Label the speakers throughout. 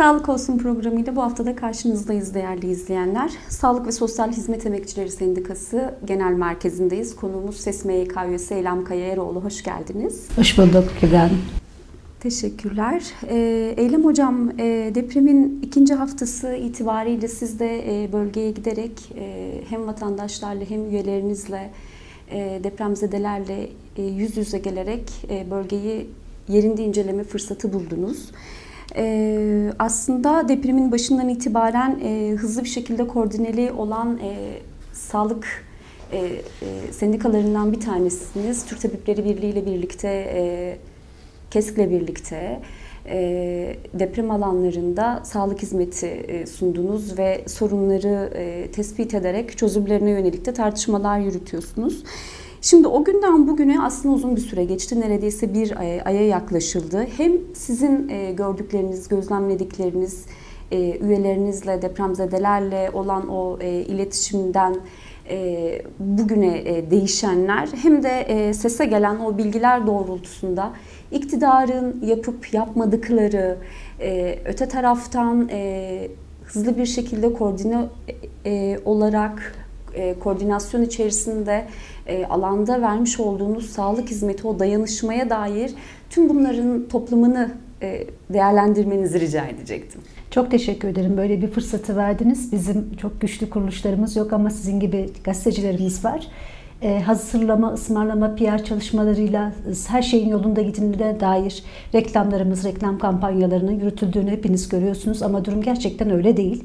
Speaker 1: Sağlık Olsun programıyla bu haftada karşınızdayız değerli izleyenler. Sağlık ve Sosyal Hizmet Emekçileri Sendikası Genel Merkezi'ndeyiz. Konuğumuz SES MYK üyesi Eylem Kaya Eroğlu. Hoş geldiniz.
Speaker 2: Hoş bulduk Kübra
Speaker 1: Teşekkürler. Ee, Eylem Hocam, e, depremin ikinci haftası itibariyle siz de e, bölgeye giderek e, hem vatandaşlarla hem üyelerinizle, e, depremzedelerle e, yüz yüze gelerek e, bölgeyi yerinde inceleme fırsatı buldunuz. Ee, aslında depremin başından itibaren e, hızlı bir şekilde koordineli olan e, sağlık e, e, sendikalarından bir tanesiniz. Türk Tabipleri Birliği ile birlikte, e, KESK'le birlikte e, deprem alanlarında sağlık hizmeti e, sundunuz ve sorunları e, tespit ederek çözümlerine yönelik de tartışmalar yürütüyorsunuz. Şimdi o günden bugüne aslında uzun bir süre geçti. Neredeyse bir aya yaklaşıldı. Hem sizin e, gördükleriniz, gözlemledikleriniz, e, üyelerinizle, depremzedelerle olan o e, iletişimden bugüne değişenler hem de sese gelen o bilgiler doğrultusunda iktidarın yapıp yapmadıkları, öte taraftan hızlı bir şekilde koordine olarak koordinasyon içerisinde e, alanda vermiş olduğunuz sağlık hizmeti, o dayanışmaya dair tüm bunların toplamını e, değerlendirmenizi rica edecektim.
Speaker 2: Çok teşekkür ederim. Böyle bir fırsatı verdiniz. Bizim çok güçlü kuruluşlarımız yok ama sizin gibi gazetecilerimiz var. Ee, hazırlama, ısmarlama, PR çalışmalarıyla her şeyin yolunda gittiğine dair reklamlarımız, reklam kampanyalarının yürütüldüğünü hepiniz görüyorsunuz ama durum gerçekten öyle değil.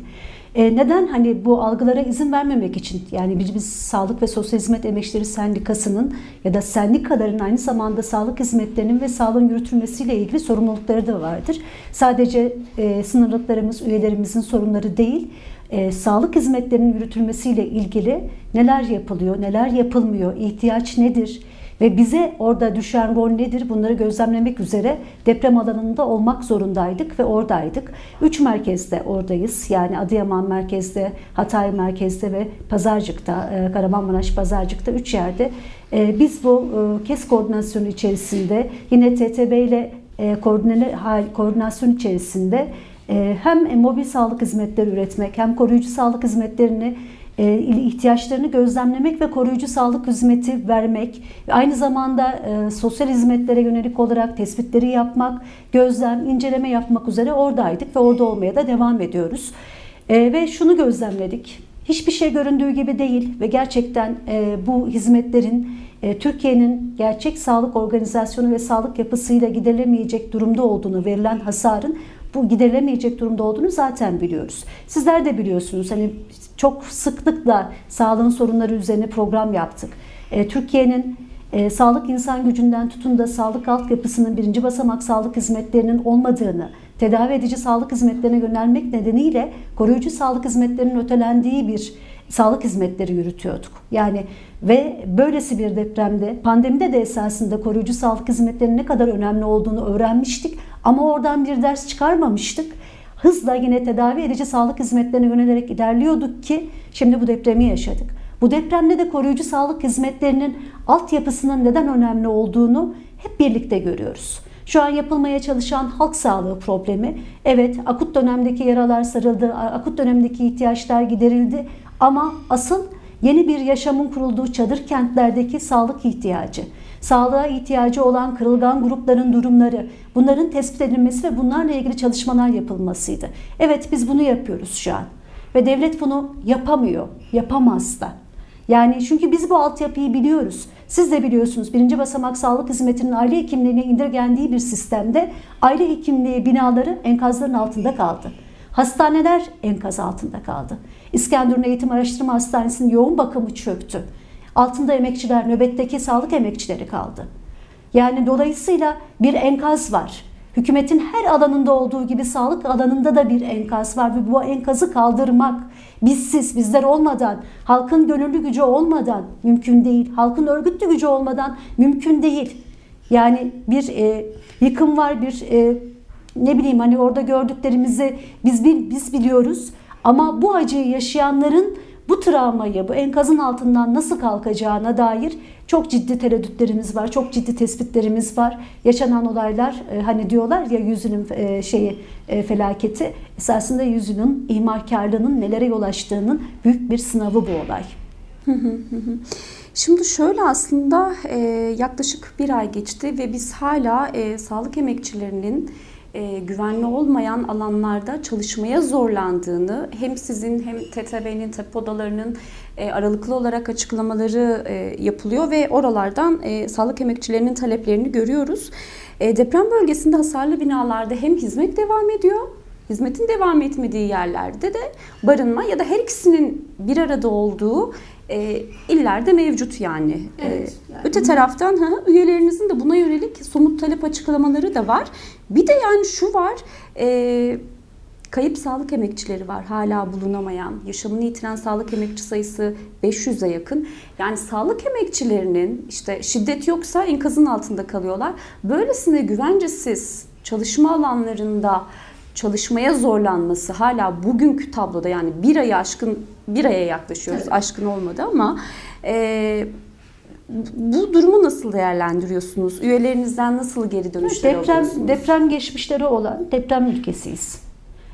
Speaker 2: E, neden? Hani bu algılara izin vermemek için. Yani biz, biz Sağlık ve Sosyal Hizmet Emekçileri Sendikası'nın ya da sendikaların aynı zamanda sağlık hizmetlerinin ve sağlığın yürütülmesiyle ilgili sorumlulukları da vardır. Sadece e, sınırlıklarımız, üyelerimizin sorunları değil, e, sağlık hizmetlerinin yürütülmesiyle ilgili neler yapılıyor, neler yapılmıyor, ihtiyaç nedir, ve bize orada düşen rol nedir bunları gözlemlemek üzere deprem alanında olmak zorundaydık ve oradaydık. Üç merkezde oradayız. Yani Adıyaman merkezde, Hatay merkezde ve Pazarcık'ta, e, Kahramanmaraş Pazarcık'ta üç yerde. E, biz bu e, KES koordinasyonu içerisinde yine TTB ile koordinasyon içerisinde hem mobil sağlık hizmetleri üretmek hem koruyucu sağlık hizmetlerini ihtiyaçlarını gözlemlemek ve koruyucu sağlık hizmeti vermek, aynı zamanda e, sosyal hizmetlere yönelik olarak tespitleri yapmak, gözlem, inceleme yapmak üzere oradaydık ve orada olmaya da devam ediyoruz. E, ve şunu gözlemledik, hiçbir şey göründüğü gibi değil ve gerçekten bu hizmetlerin Türkiye'nin gerçek sağlık organizasyonu ve sağlık yapısıyla giderilemeyecek durumda olduğunu, verilen hasarın bu giderilemeyecek durumda olduğunu zaten biliyoruz. Sizler de biliyorsunuz. Hani çok sıklıkla sağlığın sorunları üzerine program yaptık. E, Türkiye'nin e, sağlık insan gücünden tutun da sağlık altyapısının birinci basamak sağlık hizmetlerinin olmadığını, tedavi edici sağlık hizmetlerine yönelmek nedeniyle koruyucu sağlık hizmetlerinin ötelendiği bir sağlık hizmetleri yürütüyorduk. Yani ve böylesi bir depremde pandemide de esasında koruyucu sağlık hizmetlerinin ne kadar önemli olduğunu öğrenmiştik ama oradan bir ders çıkarmamıştık hızla yine tedavi edici sağlık hizmetlerine yönelerek ilerliyorduk ki şimdi bu depremi yaşadık. Bu depremde de koruyucu sağlık hizmetlerinin altyapısının neden önemli olduğunu hep birlikte görüyoruz. Şu an yapılmaya çalışan halk sağlığı problemi, evet akut dönemdeki yaralar sarıldı, akut dönemdeki ihtiyaçlar giderildi ama asıl yeni bir yaşamın kurulduğu çadır kentlerdeki sağlık ihtiyacı sağlığa ihtiyacı olan kırılgan grupların durumları, bunların tespit edilmesi ve bunlarla ilgili çalışmalar yapılmasıydı. Evet biz bunu yapıyoruz şu an. Ve devlet bunu yapamıyor, yapamaz da. Yani çünkü biz bu altyapıyı biliyoruz. Siz de biliyorsunuz birinci basamak sağlık hizmetinin aile hekimliğine indirgendiği bir sistemde aile hekimliği binaları enkazların altında kaldı. Hastaneler enkaz altında kaldı. İskenderun Eğitim Araştırma Hastanesi'nin yoğun bakımı çöktü altında emekçiler, nöbetteki sağlık emekçileri kaldı. Yani dolayısıyla bir enkaz var. Hükümetin her alanında olduğu gibi sağlık alanında da bir enkaz var ve bu enkazı kaldırmak bizsiz, bizler olmadan, halkın gönüllü gücü olmadan mümkün değil. Halkın örgütlü gücü olmadan mümkün değil. Yani bir e, yıkım var, bir e, ne bileyim hani orada gördüklerimizi biz biz biliyoruz ama bu acıyı yaşayanların bu travmayı, bu enkazın altından nasıl kalkacağına dair çok ciddi tereddütlerimiz var, çok ciddi tespitlerimiz var. Yaşanan olaylar e, hani diyorlar ya yüzünün e, şeyi e, felaketi esasında yüzünün ihmalkarlığının nelere yol açtığının büyük bir sınavı bu olay.
Speaker 1: Şimdi şöyle aslında yaklaşık bir ay geçti ve biz hala sağlık emekçilerinin e, güvenli olmayan alanlarda çalışmaya zorlandığını hem sizin hem TTB'nin, TEP odalarının e, aralıklı olarak açıklamaları e, yapılıyor ve oralardan e, sağlık emekçilerinin taleplerini görüyoruz. E, deprem bölgesinde hasarlı binalarda hem hizmet devam ediyor hizmetin devam etmediği yerlerde de barınma ya da her ikisinin bir arada olduğu e, illerde mevcut yani.
Speaker 2: Evet, yani.
Speaker 1: Öte taraftan ha, üyelerinizin de buna yönelik somut talep açıklamaları da var. Bir de yani şu var, e, kayıp sağlık emekçileri var hala bulunamayan. Yaşamını yitiren sağlık emekçi sayısı 500'e yakın. Yani sağlık emekçilerinin işte şiddet yoksa enkazın altında kalıyorlar. Böylesine güvencesiz çalışma alanlarında çalışmaya zorlanması hala bugünkü tabloda yani bir ayı aşkın bir aya yaklaşıyoruz.
Speaker 2: Evet.
Speaker 1: Aşkın olmadı ama e, bu durumu nasıl değerlendiriyorsunuz? Üyelerinizden nasıl geri dönüşler
Speaker 2: Deprem,
Speaker 1: alıyorsunuz?
Speaker 2: deprem geçmişleri olan deprem ülkesiyiz.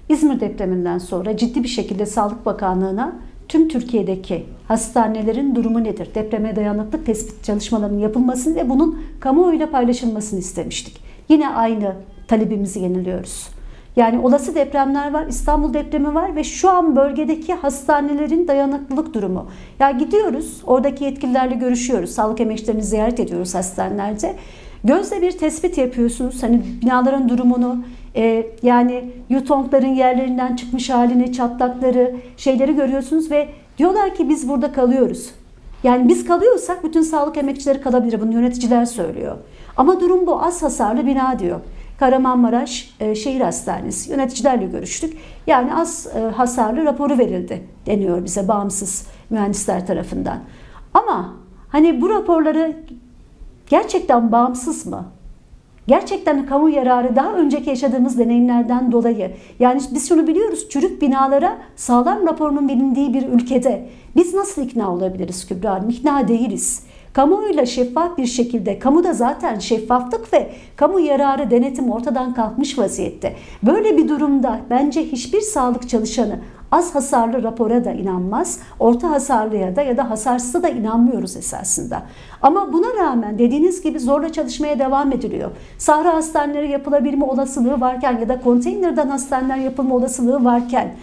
Speaker 2: İzmir depreminden sonra ciddi bir şekilde Sağlık Bakanlığı'na tüm Türkiye'deki hastanelerin durumu nedir? Depreme dayanıklı tespit çalışmalarının yapılmasını ve bunun kamuoyuyla paylaşılmasını istemiştik. Yine aynı talebimizi yeniliyoruz. Yani olası depremler var, İstanbul depremi var ve şu an bölgedeki hastanelerin dayanıklılık durumu. Ya gidiyoruz, oradaki yetkililerle görüşüyoruz, sağlık emekçilerini ziyaret ediyoruz hastanelerde. Gözle bir tespit yapıyorsunuz. Hani binaların durumunu, e, yani yutongların yerlerinden çıkmış halini, çatlakları, şeyleri görüyorsunuz ve diyorlar ki biz burada kalıyoruz. Yani biz kalıyorsak bütün sağlık emekçileri kalabilir. Bunu yöneticiler söylüyor. Ama durum bu. Az hasarlı bina diyor. Kahramanmaraş e, Şehir Hastanesi yöneticilerle görüştük. Yani az e, hasarlı raporu verildi deniyor bize bağımsız mühendisler tarafından. Ama hani bu raporları gerçekten bağımsız mı? Gerçekten kamu yararı daha önceki yaşadığımız deneyimlerden dolayı. Yani biz şunu biliyoruz çürük binalara sağlam raporunun bilindiği bir ülkede biz nasıl ikna olabiliriz Kübra Hanım? İkna değiliz. Kamuoyuyla şeffaf bir şekilde, kamuda zaten şeffaflık ve kamu yararı denetim ortadan kalkmış vaziyette. Böyle bir durumda bence hiçbir sağlık çalışanı az hasarlı rapora da inanmaz, orta hasarlıya da ya da hasarsıza da inanmıyoruz esasında. Ama buna rağmen dediğiniz gibi zorla çalışmaya devam ediliyor. Sahra hastaneleri yapılabilme olasılığı varken ya da konteynerden hastaneler yapılma olasılığı varken,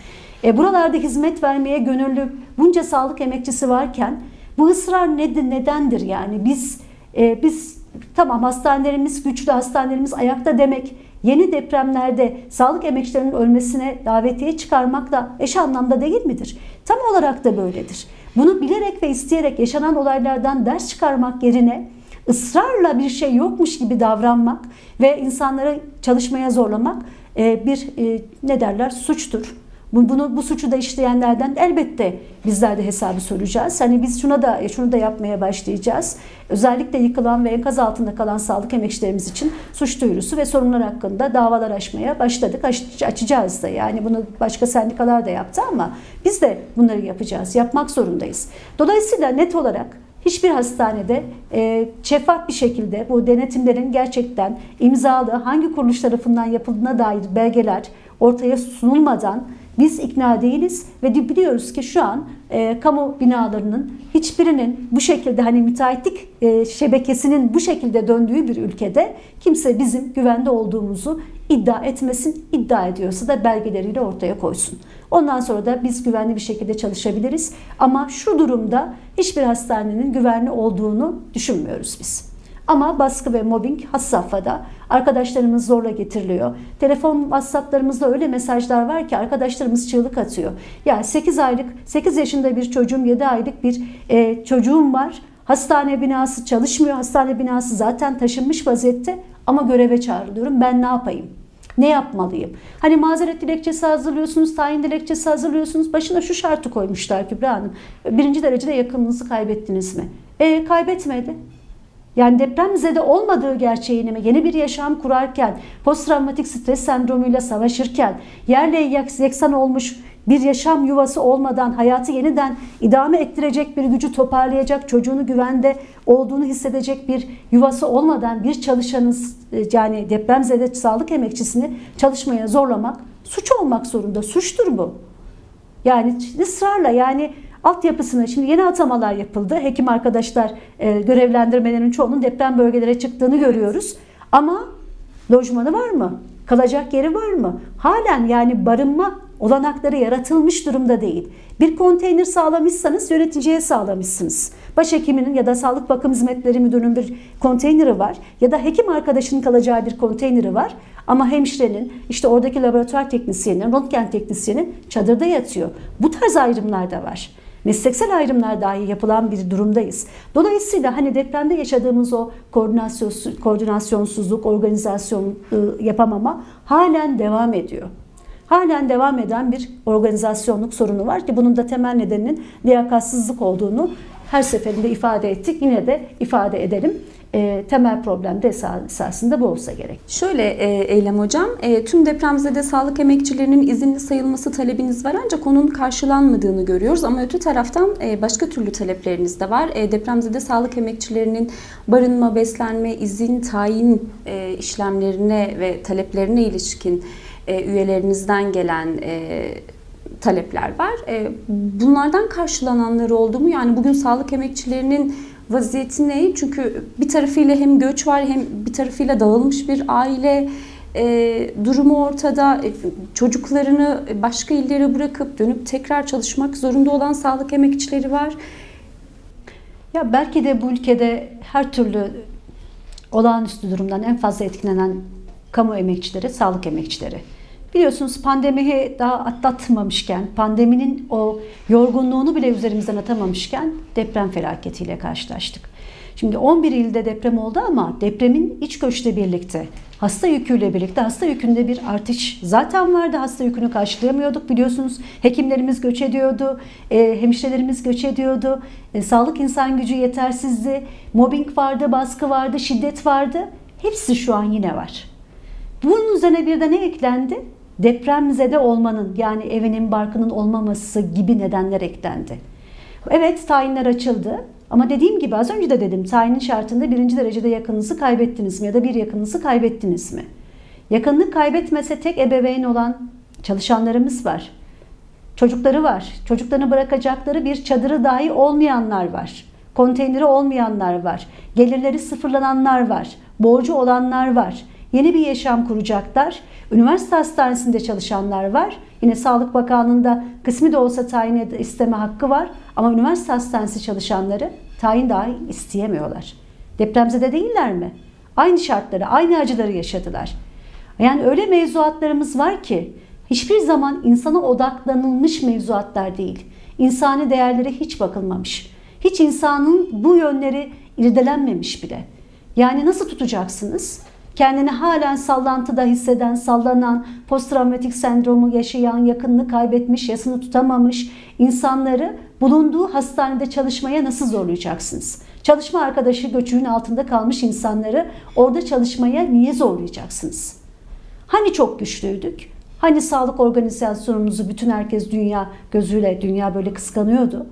Speaker 2: e, buralarda hizmet vermeye gönüllü bunca sağlık emekçisi varken bu ısrar nedir, nedendir yani? Biz e, biz tamam hastanelerimiz güçlü, hastanelerimiz ayakta demek yeni depremlerde sağlık emekçilerinin ölmesine davetiye çıkarmak da eş anlamda değil midir? Tam olarak da böyledir. Bunu bilerek ve isteyerek yaşanan olaylardan ders çıkarmak yerine ısrarla bir şey yokmuş gibi davranmak ve insanları çalışmaya zorlamak e, bir e, ne derler suçtur. Bu- Bunu bu suçu da işleyenlerden elbette bizler de hesabı soracağız. Hani biz şuna da şunu da yapmaya başlayacağız. Özellikle yıkılan ve enkaz altında kalan sağlık emekçilerimiz için suç duyurusu ve sorunlar hakkında davalar açmaya başladık. Aç- açacağız da. Yani bunu başka sendikalar da yaptı ama biz de bunları yapacağız. Yapmak zorundayız. Dolayısıyla net olarak Hiçbir hastanede e, şeffaf bir şekilde bu denetimlerin gerçekten imzalı hangi kuruluş tarafından yapıldığına dair belgeler ortaya sunulmadan biz ikna değiliz ve biliyoruz ki şu an e, kamu binalarının hiçbirinin bu şekilde hani müteahhitlik e, şebekesinin bu şekilde döndüğü bir ülkede kimse bizim güvende olduğumuzu iddia etmesin, iddia ediyorsa da belgeleriyle ortaya koysun. Ondan sonra da biz güvenli bir şekilde çalışabiliriz. Ama şu durumda hiçbir hastanenin güvenli olduğunu düşünmüyoruz biz. Ama baskı ve mobbing has safhada. Arkadaşlarımız zorla getiriliyor. Telefon WhatsApp'larımızda öyle mesajlar var ki arkadaşlarımız çığlık atıyor. Ya 8 aylık, 8 yaşında bir çocuğum, 7 aylık bir e, çocuğum var. Hastane binası çalışmıyor. Hastane binası zaten taşınmış vaziyette ama göreve çağrılıyorum. Ben ne yapayım? Ne yapmalıyım? Hani mazeret dilekçesi hazırlıyorsunuz, tayin dilekçesi hazırlıyorsunuz. Başına şu şartı koymuşlar Kübra Hanım. Birinci derecede yakınınızı kaybettiniz mi? E kaybetmedi. Yani depremzede olmadığı gerçeğini mi yeni bir yaşam kurarken, posttraumatik stres sendromuyla savaşırken, yerle yeksan olmuş bir yaşam yuvası olmadan hayatı yeniden idame ettirecek bir gücü toparlayacak, çocuğunu güvende olduğunu hissedecek bir yuvası olmadan bir çalışanın e, yani depremzede sağlık emekçisini çalışmaya zorlamak suç olmak zorunda. Suçtur bu. Yani ısrarla yani altyapısına şimdi yeni atamalar yapıldı. Hekim arkadaşlar e, görevlendirmelerin çoğunun deprem bölgelere çıktığını görüyoruz. Ama lojmanı var mı? Kalacak yeri var mı? Halen yani barınma olanakları yaratılmış durumda değil. Bir konteyner sağlamışsanız yöneticiye sağlamışsınız. Başhekiminin ya da Sağlık Bakım Hizmetleri Müdürü'nün bir konteyneri var ya da hekim arkadaşının kalacağı bir konteyneri var. Ama hemşirenin, işte oradaki laboratuvar teknisyenin, röntgen teknisyenin çadırda yatıyor. Bu tarz ayrımlar da var mesleksel ayrımlar dahi yapılan bir durumdayız. Dolayısıyla hani depremde yaşadığımız o koordinasyon, koordinasyonsuzluk, organizasyon ıı, yapamama halen devam ediyor. Halen devam eden bir organizasyonluk sorunu var ki bunun da temel nedeninin liyakatsızlık olduğunu her seferinde ifade ettik. Yine de ifade edelim e, temel problem de esasında bu olsa gerek.
Speaker 1: Şöyle e, Eylem Hocam, e, tüm depremzede sağlık emekçilerinin izinli sayılması talebiniz var ancak onun karşılanmadığını görüyoruz. Ama öte taraftan e, başka türlü talepleriniz de var. E, depremzede sağlık emekçilerinin barınma, beslenme, izin, tayin e, işlemlerine ve taleplerine ilişkin e, üyelerinizden gelen e, talepler var. E, bunlardan karşılananları oldu mu? Yani bugün sağlık emekçilerinin vaziyeti ne? Çünkü bir tarafıyla hem göç var hem bir tarafıyla dağılmış bir aile e, durumu ortada. E, çocuklarını başka illere bırakıp dönüp tekrar çalışmak zorunda olan sağlık emekçileri var.
Speaker 2: Ya belki de bu ülkede her türlü olağanüstü durumdan en fazla etkilenen kamu emekçileri, sağlık emekçileri. Biliyorsunuz pandemiyi daha atlatmamışken, pandeminin o yorgunluğunu bile üzerimizden atamamışken deprem felaketiyle karşılaştık. Şimdi 11 ilde deprem oldu ama depremin iç göçle birlikte, hasta yüküyle birlikte hasta yükünde bir artış zaten vardı. Hasta yükünü karşılayamıyorduk biliyorsunuz. Hekimlerimiz göç ediyordu, e, hemşirelerimiz göç ediyordu. E, sağlık insan gücü yetersizdi, mobbing vardı, baskı vardı, şiddet vardı. Hepsi şu an yine var. Bunun üzerine bir de ne eklendi? Depremzede olmanın yani evinin barkının olmaması gibi nedenler eklendi. Evet tayinler açıldı ama dediğim gibi az önce de dedim tayinin şartında birinci derecede yakınınızı kaybettiniz mi ya da bir yakınınızı kaybettiniz mi? Yakınlık kaybetmese tek ebeveyn olan çalışanlarımız var. Çocukları var. Çocuklarını bırakacakları bir çadırı dahi olmayanlar var. Konteyneri olmayanlar var. Gelirleri sıfırlananlar var. Borcu olanlar var. Yeni bir yaşam kuracaklar Üniversite hastanesinde çalışanlar var. Yine Sağlık Bakanlığı'nda kısmi de olsa tayin isteme hakkı var. Ama üniversite hastanesi çalışanları tayin dahi isteyemiyorlar. Depremzede değiller mi? Aynı şartları, aynı acıları yaşadılar. Yani öyle mevzuatlarımız var ki hiçbir zaman insana odaklanılmış mevzuatlar değil. İnsani değerlere hiç bakılmamış. Hiç insanın bu yönleri irdelenmemiş bile. Yani nasıl tutacaksınız? Kendini halen sallantıda hisseden, sallanan, posttraumatik sendromu yaşayan, yakınını kaybetmiş, yasını tutamamış insanları bulunduğu hastanede çalışmaya nasıl zorlayacaksınız? Çalışma arkadaşı göçüğün altında kalmış insanları orada çalışmaya niye zorlayacaksınız? Hani çok güçlüydük? Hani sağlık organizasyonumuzu bütün herkes dünya gözüyle, dünya böyle kıskanıyordu?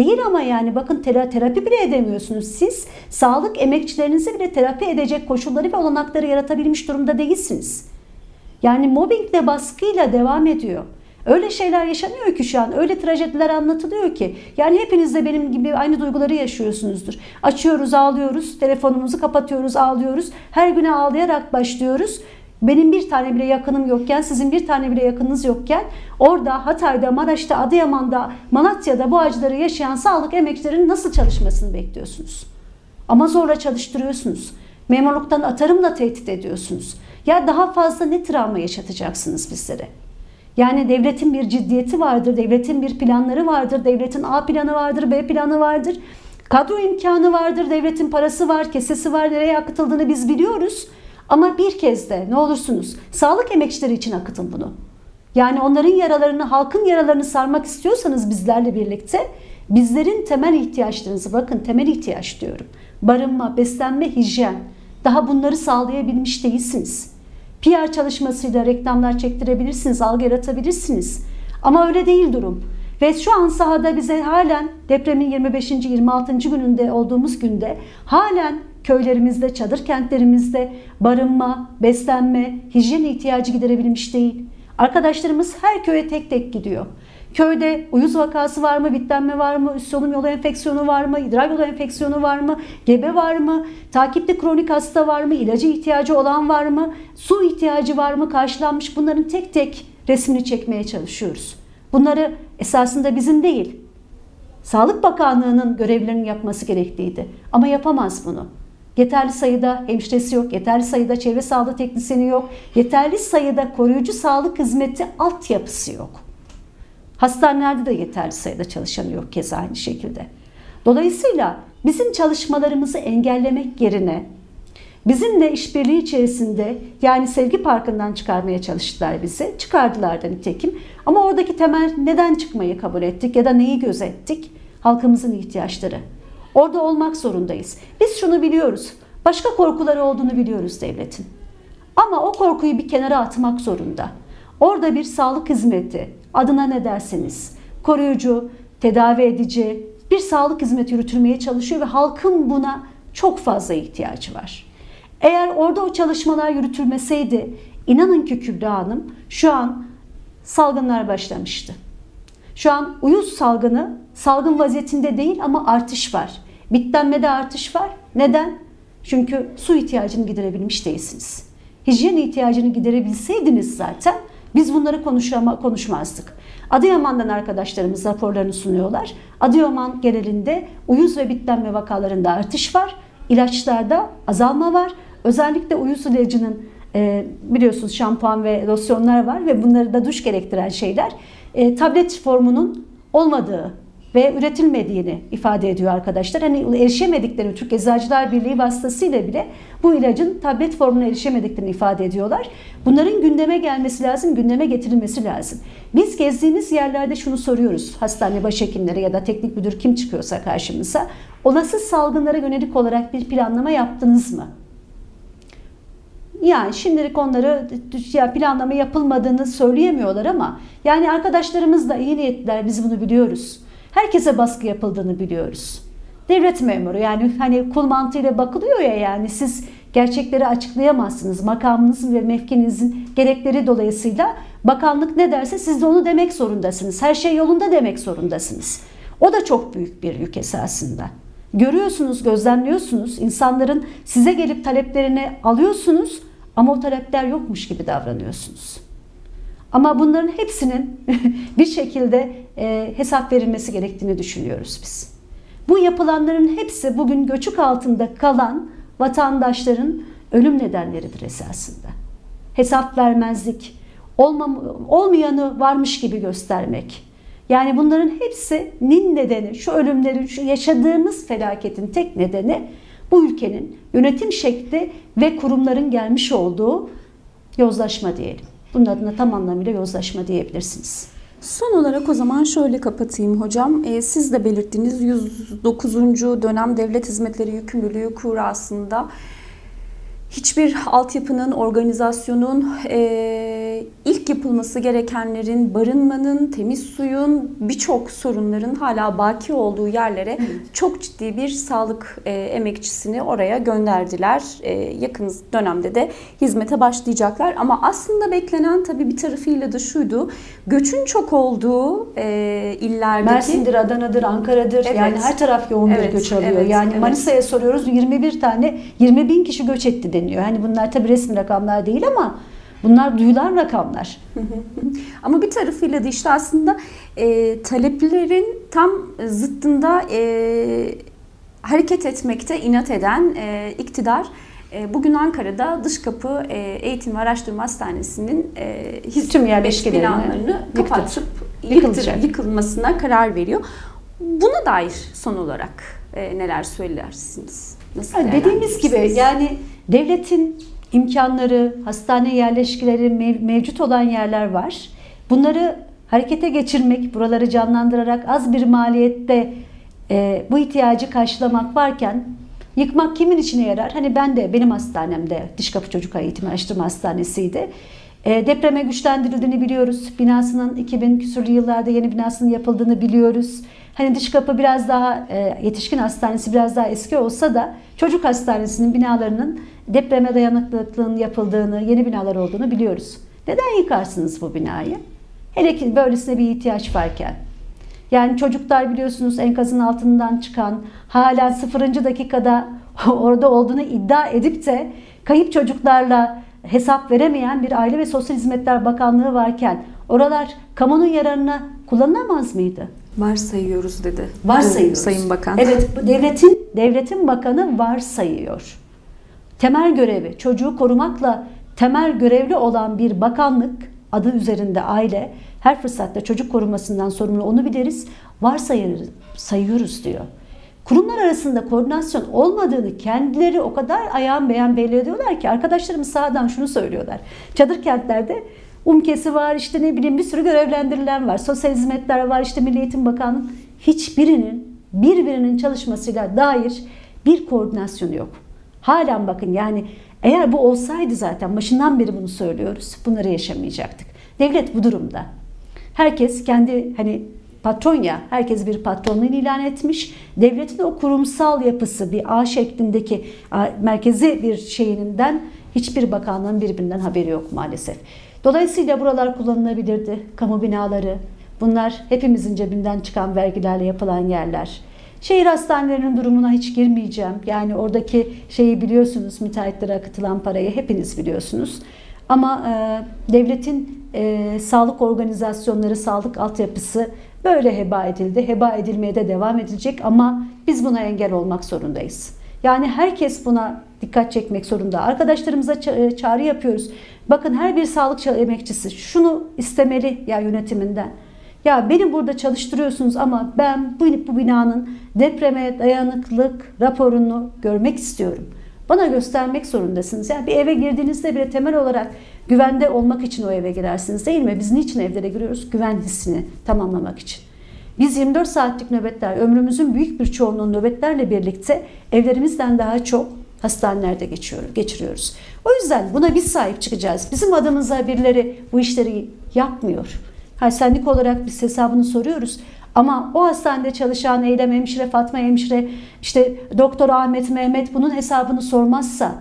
Speaker 2: Değil ama yani bakın terapi bile edemiyorsunuz. Siz sağlık emekçilerinizi bile terapi edecek koşulları ve olanakları yaratabilmiş durumda değilsiniz. Yani mobbingle baskıyla devam ediyor. Öyle şeyler yaşanıyor ki şu an. Öyle trajediler anlatılıyor ki. Yani hepiniz de benim gibi aynı duyguları yaşıyorsunuzdur. Açıyoruz, ağlıyoruz, telefonumuzu kapatıyoruz, ağlıyoruz. Her güne ağlayarak başlıyoruz. Benim bir tane bile yakınım yokken, sizin bir tane bile yakınınız yokken orada Hatay'da, Maraş'ta, Adıyaman'da, Malatya'da bu acıları yaşayan sağlık emekçilerinin nasıl çalışmasını bekliyorsunuz? Ama zorla çalıştırıyorsunuz. Memurluktan atarımla tehdit ediyorsunuz. Ya daha fazla ne travma yaşatacaksınız bizlere? Yani devletin bir ciddiyeti vardır, devletin bir planları vardır, devletin A planı vardır, B planı vardır. Kadro imkanı vardır, devletin parası var, kesesi var, nereye akıtıldığını biz biliyoruz. Ama bir kez de ne olursunuz sağlık emekçileri için akıtın bunu. Yani onların yaralarını, halkın yaralarını sarmak istiyorsanız bizlerle birlikte bizlerin temel ihtiyaçlarınızı bakın temel ihtiyaç diyorum. Barınma, beslenme, hijyen. Daha bunları sağlayabilmiş değilsiniz. PR çalışmasıyla reklamlar çektirebilirsiniz, algı yaratabilirsiniz. Ama öyle değil durum. Ve şu an sahada bize halen depremin 25. 26. gününde olduğumuz günde halen köylerimizde, çadır kentlerimizde barınma, beslenme, hijyen ihtiyacı giderebilmiş değil. Arkadaşlarımız her köye tek tek gidiyor. Köyde uyuz vakası var mı, bitlenme var mı, üst solunum yolu enfeksiyonu var mı, idrar yolu enfeksiyonu var mı, gebe var mı, takipte kronik hasta var mı, ilacı ihtiyacı olan var mı, su ihtiyacı var mı karşılanmış bunların tek tek resmini çekmeye çalışıyoruz. Bunları esasında bizim değil, Sağlık Bakanlığı'nın görevlerinin yapması gerekliydi. Ama yapamaz bunu. Yeterli sayıda hemşiresi yok, yeterli sayıda çevre sağlığı teknisyeni yok, yeterli sayıda koruyucu sağlık hizmeti altyapısı yok. Hastanelerde de yeterli sayıda çalışan yok keza aynı şekilde. Dolayısıyla bizim çalışmalarımızı engellemek yerine bizimle işbirliği içerisinde yani Sevgi Parkı'ndan çıkarmaya çalıştılar bizi. Çıkardılar da nitekim. Ama oradaki temel neden çıkmayı kabul ettik ya da neyi gözettik? Halkımızın ihtiyaçları. Orada olmak zorundayız. Biz şunu biliyoruz. Başka korkuları olduğunu biliyoruz devletin. Ama o korkuyu bir kenara atmak zorunda. Orada bir sağlık hizmeti, adına ne derseniz, koruyucu, tedavi edici bir sağlık hizmeti yürütülmeye çalışıyor ve halkın buna çok fazla ihtiyacı var. Eğer orada o çalışmalar yürütülmeseydi, inanın ki Kübra Hanım şu an salgınlar başlamıştı. Şu an uyuz salgını salgın vaziyetinde değil ama artış var. Bitlenmede artış var. Neden? Çünkü su ihtiyacını giderebilmiş değilsiniz. Hijyen ihtiyacını giderebilseydiniz zaten biz bunları konuşama, konuşmazdık. Adıyaman'dan arkadaşlarımız raporlarını sunuyorlar. Adıyaman genelinde uyuz ve bitlenme vakalarında artış var. İlaçlarda azalma var. Özellikle uyuz ilacının e, biliyorsunuz şampuan ve losyonlar var ve bunları da duş gerektiren şeyler e, tablet formunun olmadığı ve üretilmediğini ifade ediyor arkadaşlar. Hani erişemediklerini Türk Eczacılar Birliği vasıtasıyla bile bu ilacın tablet formuna erişemediklerini ifade ediyorlar. Bunların gündeme gelmesi lazım, gündeme getirilmesi lazım. Biz gezdiğimiz yerlerde şunu soruyoruz hastane başhekimleri ya da teknik müdür kim çıkıyorsa karşımıza. Olası salgınlara yönelik olarak bir planlama yaptınız mı? Yani şimdilik onları ya planlama yapılmadığını söyleyemiyorlar ama yani arkadaşlarımız da iyi niyetliler biz bunu biliyoruz. Herkese baskı yapıldığını biliyoruz. Devlet memuru yani hani kul mantığıyla bakılıyor ya yani siz gerçekleri açıklayamazsınız. Makamınızın ve mevkinizin gerekleri dolayısıyla bakanlık ne derse siz de onu demek zorundasınız. Her şey yolunda demek zorundasınız. O da çok büyük bir yük esasında. Görüyorsunuz, gözlemliyorsunuz. insanların size gelip taleplerini alıyorsunuz ama o talepler yokmuş gibi davranıyorsunuz. Ama bunların hepsinin bir şekilde e, hesap verilmesi gerektiğini düşünüyoruz biz. Bu yapılanların hepsi bugün göçük altında kalan vatandaşların ölüm nedenleridir esasında. Hesap vermezlik, olmam, olmayanı varmış gibi göstermek. Yani bunların hepsinin nedeni, şu ölümlerin, şu yaşadığımız felaketin tek nedeni bu ülkenin yönetim şekli ve kurumların gelmiş olduğu yozlaşma diyelim. Bunun adına tam anlamıyla yozlaşma diyebilirsiniz.
Speaker 1: Son olarak o zaman şöyle kapatayım hocam. E, siz de belirttiğiniz 109. dönem devlet hizmetleri yükümlülüğü kurasında hiçbir altyapının, organizasyonun, e, ilk yapılması gerekenlerin, barınmanın, temiz suyun, birçok sorunların hala baki olduğu yerlere evet. çok ciddi bir sağlık e, emekçisini oraya gönderdiler. E, yakın dönemde de hizmete başlayacaklar. Ama aslında beklenen tabii bir tarafıyla da şuydu. Göçün çok olduğu e, illerdeki...
Speaker 2: Mersin'dir, Adana'dır, Ankara'dır. Evet. Yani her taraf yoğun evet, bir göç alıyor. Evet, yani evet. Manisa'ya soruyoruz 21 tane 20 bin kişi göç etti deniyor. Hani bunlar tabii resmi rakamlar değil ama bunlar duyulan rakamlar.
Speaker 1: ama bir tarafıyla da işte aslında e, taleplerin tam zıttında e, hareket etmekte inat eden e, iktidar e, Bugün Ankara'da dış kapı e, Eğitim ve Araştırma Hastanesi'nin e, tüm yerleşkelerini binalarını kapatıp yıktır, yıkılmasına karar veriyor. Buna dair son olarak neler söylersiniz?
Speaker 2: Nasıl Dediğimiz gibi yani devletin imkanları, hastane yerleşkileri mev- mevcut olan yerler var. Bunları harekete geçirmek, buraları canlandırarak az bir maliyette e, bu ihtiyacı karşılamak varken yıkmak kimin içine yarar? Hani ben de benim hastanemde Diş Kapı Çocuk Eğitim Araştırma Hastanesi'ydi. E, depreme güçlendirildiğini biliyoruz. Binasının 2000 küsurlu yıllarda yeni binasının yapıldığını biliyoruz. Hani dış kapı biraz daha e, yetişkin hastanesi biraz daha eski olsa da çocuk hastanesinin binalarının depreme dayanıklılığının yapıldığını, yeni binalar olduğunu biliyoruz. Neden yıkarsınız bu binayı? Hele ki böylesine bir ihtiyaç varken. Yani çocuklar biliyorsunuz enkazın altından çıkan, hala sıfırıncı dakikada orada olduğunu iddia edip de kayıp çocuklarla hesap veremeyen bir Aile ve Sosyal Hizmetler Bakanlığı varken oralar kamunun yararına kullanılamaz mıydı?
Speaker 1: Varsayıyoruz dedi.
Speaker 2: Varsayıyoruz.
Speaker 1: Sayın Bakan.
Speaker 2: Evet, devletin devletin bakanı varsayıyor. Temel görevi çocuğu korumakla temel görevli olan bir bakanlık adı üzerinde aile her fırsatta çocuk korumasından sorumlu onu biliriz. Varsayıyoruz sayıyoruz diyor. Kurumlar arasında koordinasyon olmadığını kendileri o kadar ayağın beyan belli ediyorlar ki arkadaşlarımız sağdan şunu söylüyorlar. Çadır kentlerde UMKES'i var işte ne bileyim bir sürü görevlendirilen var. Sosyal hizmetler var işte Milli Eğitim Bakanlığı. Hiçbirinin birbirinin çalışmasıyla dair bir koordinasyon yok. Halen bakın yani eğer bu olsaydı zaten başından beri bunu söylüyoruz. Bunları yaşamayacaktık. Devlet bu durumda. Herkes kendi hani patron ya, herkes bir patronluğunu ilan etmiş. Devletin o kurumsal yapısı bir ağ şeklindeki merkezi bir şeyinden hiçbir bakanlığın birbirinden haberi yok maalesef. Dolayısıyla buralar kullanılabilirdi. Kamu binaları, bunlar hepimizin cebinden çıkan vergilerle yapılan yerler. Şehir hastanelerinin durumuna hiç girmeyeceğim. Yani oradaki şeyi biliyorsunuz, müteahhitlere akıtılan parayı hepiniz biliyorsunuz. Ama e, devletin e, sağlık organizasyonları, sağlık altyapısı böyle heba edildi. Heba edilmeye de devam edilecek ama biz buna engel olmak zorundayız. Yani herkes buna dikkat çekmek zorunda. Arkadaşlarımıza ça- çağrı yapıyoruz. Bakın her bir sağlık emekçisi şunu istemeli ya yönetiminden. Ya beni burada çalıştırıyorsunuz ama ben bu, bu binanın depreme dayanıklılık raporunu görmek istiyorum. Bana göstermek zorundasınız. Yani bir eve girdiğinizde bile temel olarak güvende olmak için o eve girersiniz değil mi? Biz niçin evlere giriyoruz? Güven hissini tamamlamak için. Biz 24 saatlik nöbetler, ömrümüzün büyük bir çoğunluğu nöbetlerle birlikte evlerimizden daha çok hastanelerde geçiyor, geçiriyoruz. O yüzden buna biz sahip çıkacağız. Bizim adımıza birileri bu işleri yapmıyor. Ha, sendik olarak biz hesabını soruyoruz. Ama o hastanede çalışan Eylem hemşire, Fatma hemşire, işte Doktor Ahmet, Mehmet bunun hesabını sormazsa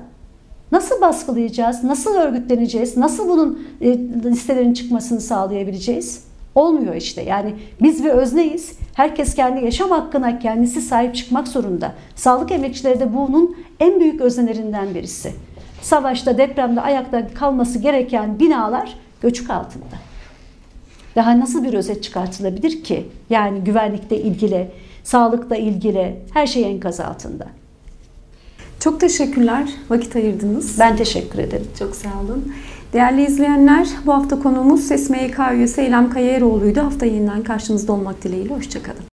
Speaker 2: nasıl baskılayacağız, nasıl örgütleneceğiz, nasıl bunun e, listelerin çıkmasını sağlayabileceğiz? Olmuyor işte. Yani biz bir özneyiz. Herkes kendi yaşam hakkına kendisi sahip çıkmak zorunda. Sağlık emekçileri de bunun en büyük öznelerinden birisi. Savaşta, depremde ayakta kalması gereken binalar göçük altında. Daha nasıl bir özet çıkartılabilir ki? Yani güvenlikle ilgili, sağlıkla ilgili her şey enkaz altında.
Speaker 1: Çok teşekkürler. Vakit ayırdınız.
Speaker 2: Ben teşekkür ederim.
Speaker 1: Çok sağ olun. Değerli izleyenler, bu hafta konuğumuz Ses MYK üyesi Eylem Kayaeroğlu'ydu. Hafta yeniden karşınızda olmak dileğiyle. Hoşçakalın.